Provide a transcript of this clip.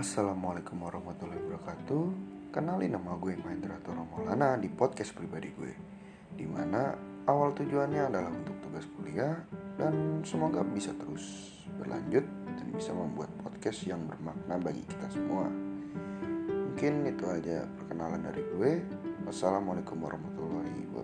Assalamualaikum warahmatullahi wabarakatuh. Kenalin nama gue Mahendra Toro Maulana di podcast pribadi gue Di mana awal tujuannya adalah untuk tugas kuliah Dan semoga bisa terus berlanjut Dan bisa membuat podcast yang bermakna bagi kita semua. Mungkin itu aja perkenalan dari gue. Wassalamualaikum warahmatullahi wabarakatuh